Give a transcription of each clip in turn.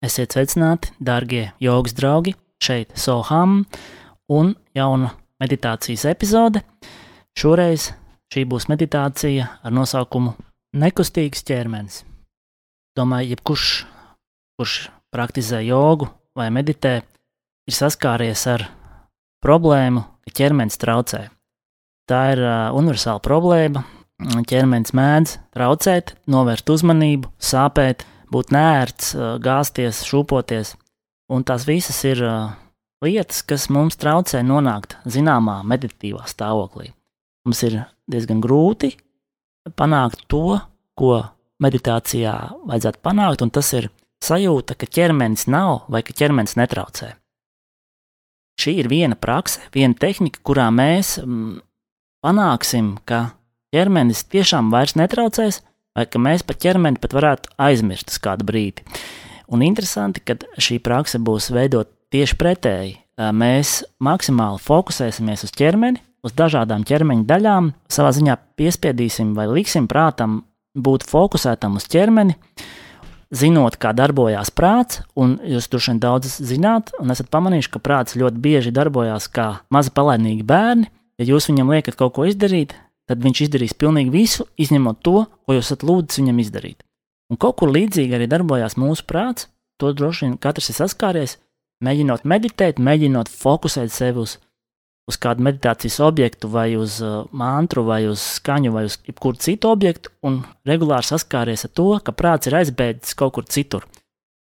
Esiet sveicināti, darbie jogas draugi! Šeit Soham un jauna meditācijas epizode. Šoreiz šī būs meditācija ar nosaukumu Nekustīgs ķermenis. Domāju, jebkurš, kurš praktizē jogu vai meditē, ir saskāries ar problēmu, ka ķermenis traucē. Tā ir uh, universāla problēma. Ķermenis mēdz traucēt, novērst uzmanību, sāpēt, būt nērts, gāzties, šūpoties. Un tās visas ir lietas, kas mums traucē nonākt zināmā meditīvā stāvoklī. Mums ir diezgan grūti panākt to, ko meditācijā vajadzētu panākt, un tas ir sajūta, ka ķermenis nav vai ka ķermenis netraucē. Šī ir viena prakse, viena tehnika, kurā mēs mm, panāksim, ka ķermenis tiešām vairs netraucēs, vai ka mēs par ķermeni pat varētu aizmirst uz kādu brīdi. Un interesanti, ka šī prakse būs veidot tieši pretēji. Mēs maksimāli fokusēsimies uz ķermeni, uz dažādām ķermeņa daļām, savā ziņā piespiedīsim vai liksim prātam būt fokusētam uz ķermeni, zinot, kā darbojas prāts, un jūs droši vien daudz zināt, un esat pamanījuši, ka prāts ļoti bieži darbojas kā mazi palaidnīgi bērni. Ja jūs viņam liekat kaut ko izdarīt, tad viņš izdarīs pilnīgi visu, izņemot to, ko jūs esat lūdzis viņam izdarīt. Un kaut kur līdzīgi arī darbojās mūsu prāts, to droši vien katrs ir saskāries, mēģinot meditēt, mēģinot fokusēt sevi uz, uz kādu meditācijas objektu, vai uz uh, mantru, vai uz skaņu, vai uz jebkuru citu objektu, un regulāri saskāries ar to, ka prāts ir aizbēdzis kaut kur citur.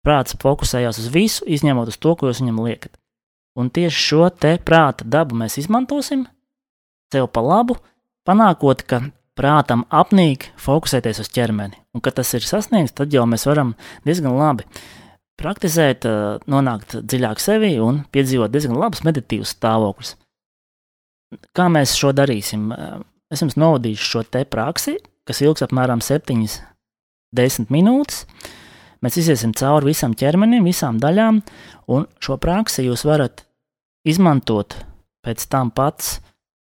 Prāts fokusējās uz visu, izņemot uz to, ko jūs viņam liekat. Un tieši šo te prāta dabu mēs izmantosim sev pa labu, panākot, ka prātam apnīk fokusēties uz ķermeni. Un, kad tas ir sasniegts, tad jau mēs varam diezgan labi praktizēt, nonākt dziļāk sevī un piedzīvot diezgan labus meditīvus stāvokļus. Kā mēs šo darīsim? Es jums novadīšu šo te praksi, kas ilgs apmēram 7-10 minūtes. Mēs iesim cauri visam ķermenim, visām daļām, un šo praksi jūs varat izmantot pēc tam pats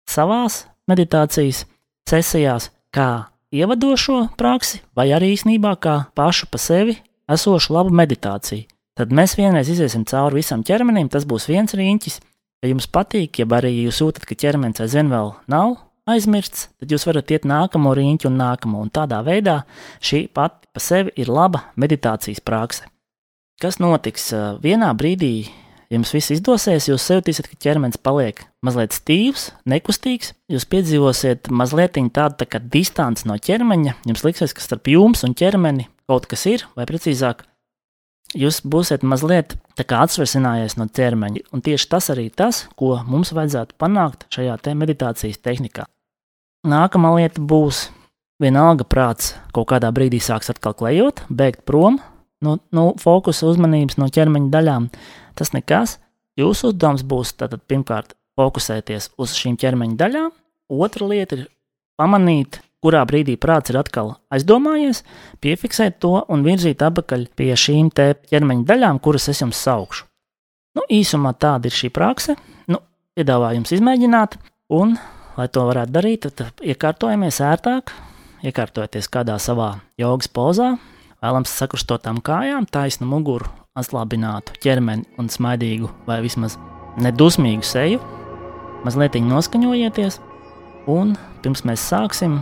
savās meditācijas sesijās kā ievadošo praksi, vai arī īsnībā kā pašu pa sevi esošu labu meditāciju. Tad mēs vienreiz iesim cauri visam ķermenim, tas būs viens rīņķis. Ja jums patīk, ja arī jūs jūtat, ka ķermenis aizvien vēl nav aizmirsts, tad jūs varat iet nākamo rīņķi un nākamo, un tādā veidā šī pati pa sevi ir laba meditācijas prakse. Kas notiks vienā brīdī, Ja jums viss izdosies, jūs jutīsiet, ka ķermenis paliek mazliet stīvs, nekustīgs. Jūs piedzīvosiet mazliet tādu tā kā distanci no ķermeņa. Jums liksies, ka starp jums un ķermeni kaut kas ir, vai precīzāk, jūs būsiet mazliet atsversinājies no ķermeņa. Un tieši tas arī tas, ko mums vajadzētu panākt šajā te meditācijas tehnikā. Nākamā lieta būs, vienalga prāts kaut kādā brīdī sāks atkal klejot, bēgt prom no, no fokusa uzmanības no ķermeņa daļām tas nekas. Jūsu uzdevums būs tātad pirmkārt fokusēties uz šīm ķermeņa daļām, otra lieta ir pamanīt, kurā brīdī prāts ir atkal aizdomājies, piefiksēt to un virzīt atpakaļ pie šīm ķermeņa daļām, kuras es jums saukšu. Nu, īsumā tāda ir šī prakse. Nu, piedāvāju jums izmēģināt, un, lai to varētu darīt, tad iekārtojamies ērtāk, iekārtojieties kādā savā jogas pozā, vēlams sakrustotām kājām, taisnu muguru atslābinātu ķermeni un smaidīgu vai vismaz nedusmīgu seju. Mazliet noskaņojieties, un pirms mēs sāksim,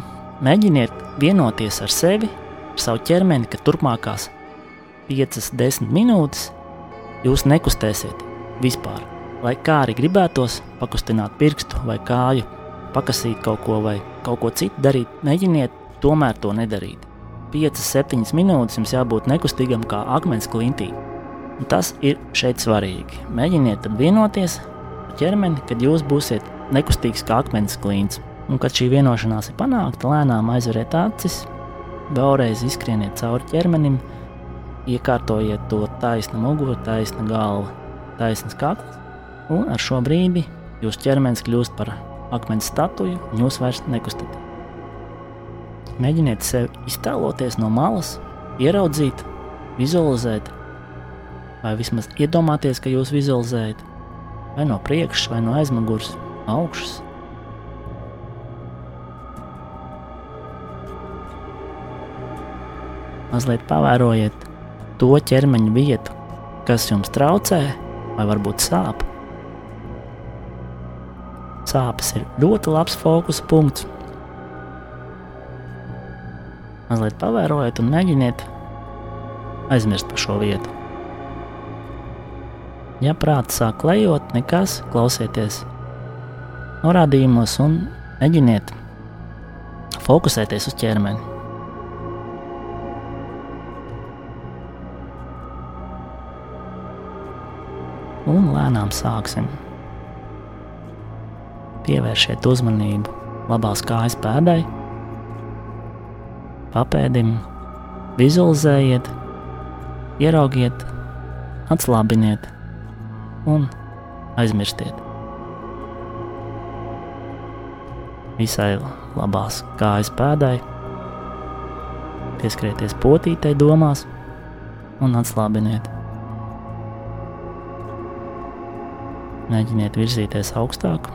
mēģiniet vienoties ar sevi, ar savu ķermeni, ka turpmākās 5-10 minūtes jūs nekustēsiet vispār. Lai kā arī gribētos pakustināt pirkstu vai kāju, pakasīt kaut ko vai kaut ko citu darīt, mēģiniet tomēr to nedarīt. 5-7 minūtes jums jābūt nekustīgam kā akmens klintī. Un tas ir šeit svarīgi. Mēģiniet vienoties ar ķermeni, kad jūs būsiet nekustīgs kā akmens klīns. Un, kad šī vienošanās ir panākta, lēnām aizveriet acis, vēlreiz izskrieniet cauri ķermenim, iekārtojiet to taisnu muguru, taisnu galvu, taisnas kakls, un ar šo brīdi jūsu ķermenis kļūst par akmens statuju, un jūs vairs nekustaties. Mēģiniet sevi iztēloties no malas, ieraudzīt, vizualizēt vai vismaz iedomāties, ka jūs vizualizējat vai no priekšas, vai no aizmugures, augšas. Mazliet pavērojiet to ķermeņa vietu, kas jums traucē, vai varbūt sāp. Sāpes ir ļoti labs fokus punkts. Mazliet pavērojiet un mēģiniet aizmirst par šo vietu. Ja prāts sāk lejot, nekas, klausieties norādījumos un mēģiniet fokusēties uz ķermeni. Un lēnām sāksim. Pievērsiet uzmanību labās kājas pēdai, papēdim, vizualizējiet, ieraugiet, atslābiniet un aizmirstiet. Visai labās kājas pēdai, pieskrieties potītei domās un atslābiniet. Mēģiniet virzīties augstāk,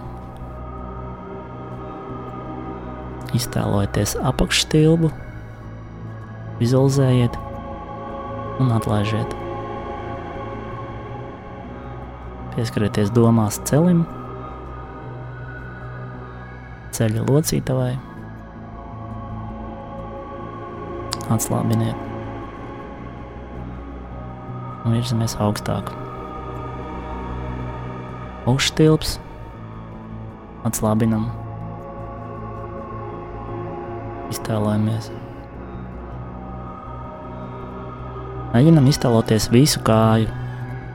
iztēlojieties apakšstilbu, vizualizējiet un atlaižiet. Pieskarieties domās celim, ceļa locītavai, atslābiniet. Un virzamies augstāk. Uztilps, atslābinam, iztēlojamies. Mēģinam iztēloties visu kāju,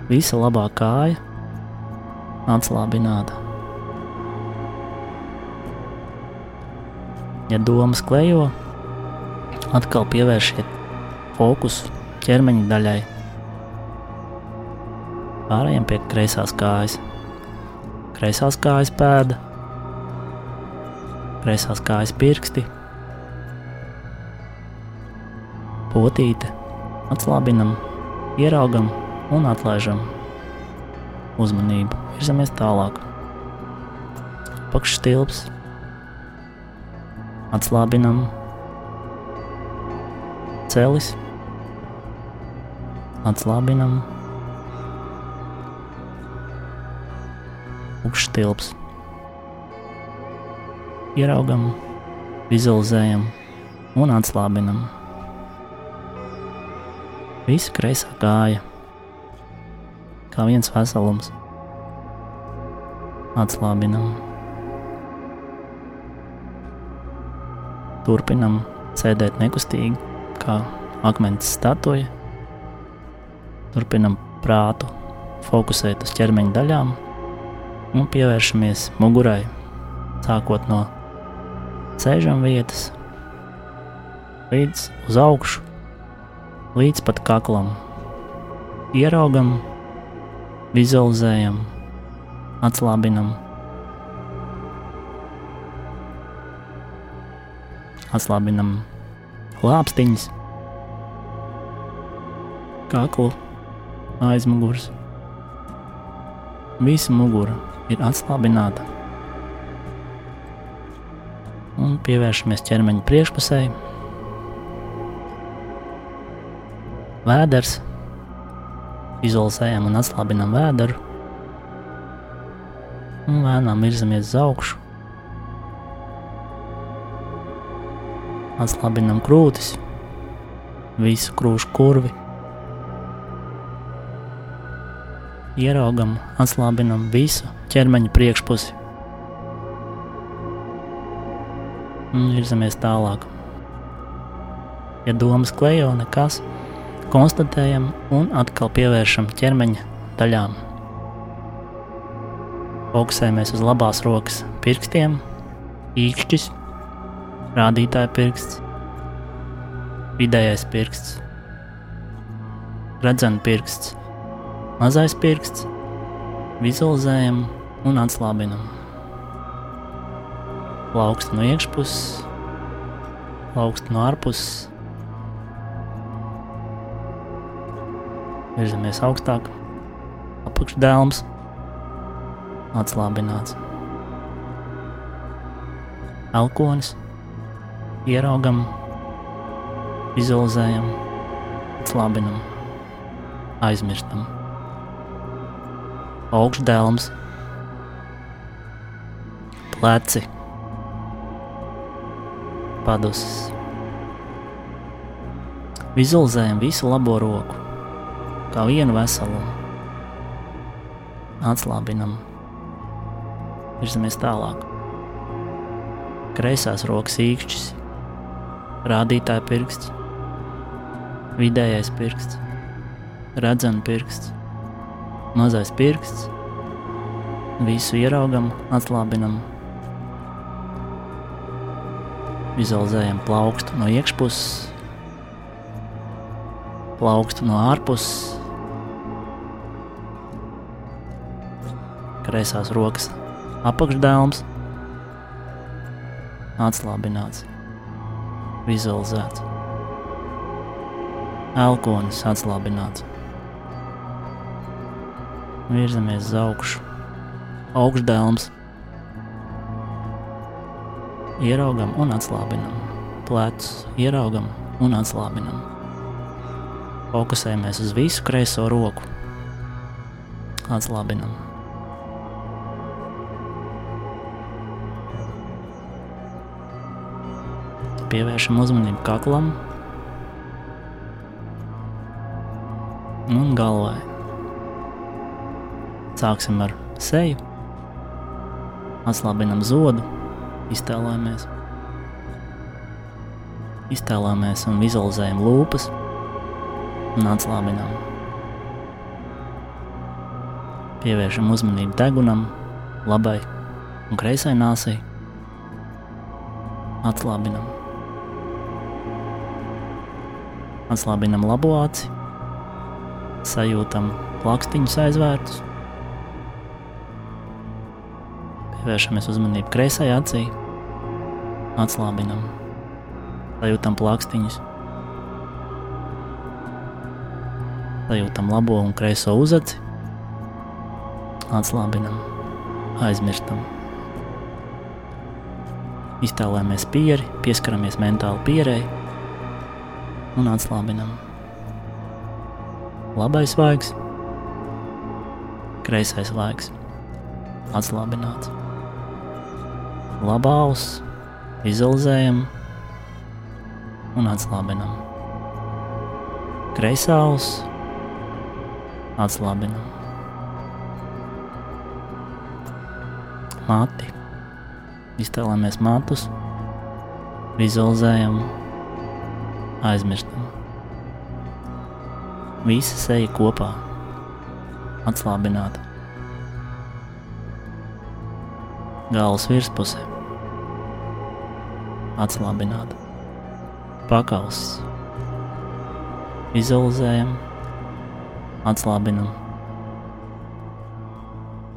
visa labā kāja, atslābināta. Ja domas klejo, atkal pievēršiet fokusu ķermeņa daļai, pārējiem pie kreisās kājas. Kreisās kājas pēda, kreisās kājas pirksti, potīte, atslābinam, ieraugam un atlaižam uzmanību. Virzamies tālāk. Pakšstilps, atslābinam, celis, atslābinam, augšstilps. Ieraugam, vizualizējam un atslābinam. Visa kreisā kāja, kā viens veselums. Atslābinam. Turpinam sēdēt nekustīgi, kā akmens statuja. Turpinam prātu fokusēt uz ķermeņa daļām, un pievēršamies mugurai, sākot no sēžam vietas līdz uz augšu, līdz pat kaklam. Ieraugam, vizualizējam, atslābinam. Atslābinam lāpstiņas, kaklu, aizmugurs, visu muguru ir atslābināta. Un pievēršamies ķermeņa priekšpusē. Vēders. Vizualizējam un atslābinam vēderu. Un lēnām virzamies uz augšu. Atslābinam krūtis, visu krūšu kurvi. ieraugam, atslābinam visu ķermeņa priekšpusi. Un virzamies tālāk. Ja domas klejo nekas, konstatējam un atkal pievēršam ķermeņa daļām. Fokusējamies uz labās rokas pirkstiem, īkšķis, rādītāja pirksts, vidējais pirksts, redzena pirksts, Mazais pirksts, vizualizējam un atslābinam. Plaukst no iekšpuses, plaukst no ārpuses. Virzamies augstāk, apakšdēlums, atslābināts. Elkonis, ieraugam, vizualizējam, atslābinam, aizmirstam. augšdēlums, pleci, padusis. Vizualizējam visu labo roku, kā vienu veselumu. Atslābinam, virzamies tālāk. Kreisās rokas īkšķis, rādītāja pirksts, vidējais pirksts, redzams pirksts, mazais pirksts. Visu ieraugam, atslābinam, vizualizējam plaukstu no iekšpuses, plaukstu no ārpuses, kreisās rokas apakšdēlums, atslābināts, vizualizēts, elkonis atslābināts. Virzamies uz augšu, augšdēlums, ieraugam un atslābinam, plecus ieraugam un atslābinam. Fokusējamies uz visu kreiso roku. Atslābinam. Pievēršam uzmanību kaklam un galvai. Sāksim ar seju, atslābinam zodu, iztēlojamies. Iztēlojamies un vizualizējam lūpas un atslābinām. Pievēršam uzmanību degunam, labai un kreisai nāsai. Atslābinam. Atslābinam labo aci, sajūtam plakstiņus aizvērtus. Pievēršamies uzmanību kreisai acī, atslābinam, sajūtam plakstiņus. sajūtam labo un kreiso uzaci, atslābinam, aizmirstam. Iztēlojamies pieri, pieskaramies mentāli pierai un atslābinam. Labais vaigs, kreisais vaigs, atslābināts. Labā auss, vizualizējam un atslābinam. Kreisā auss, atslābinam. Māti. Iztēlojamies matus, vizualizējam, aizmirstam. Visa seja kopā, atslābināta. Galvas virspusē, atslābināta. Pakauss. Vizualizējam, atslābinam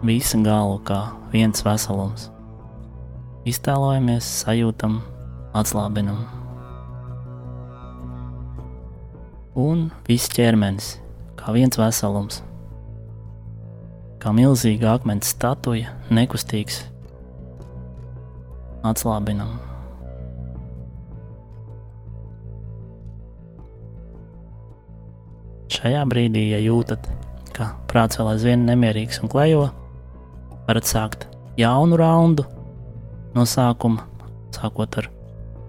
visu galvu kā viens veselums. Iztēlojamies, sajūtam, atslābinam. Un viss ķermenis kā viens veselums. Kā milzīga akmens statuja, nekustīgs. Atslābinam. Šajā brīdī, ja jūtat, ka prāts vēl aizvien nemierīgs un klejo, varat sākt jaunu raundu no sākuma, sākot ar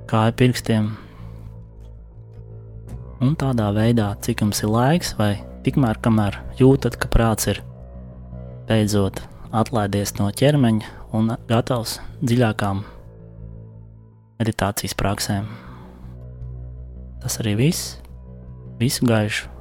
kāju pirkstiem. Un tādā veidā, cik jums ir laiks, vai tikmēr, kamēr jūtat, ka prāts ir beidzot atlaidies no ķermeņa un gatavs dziļākām meditācijas praksēm. Tas arī viss. Visu gaišu!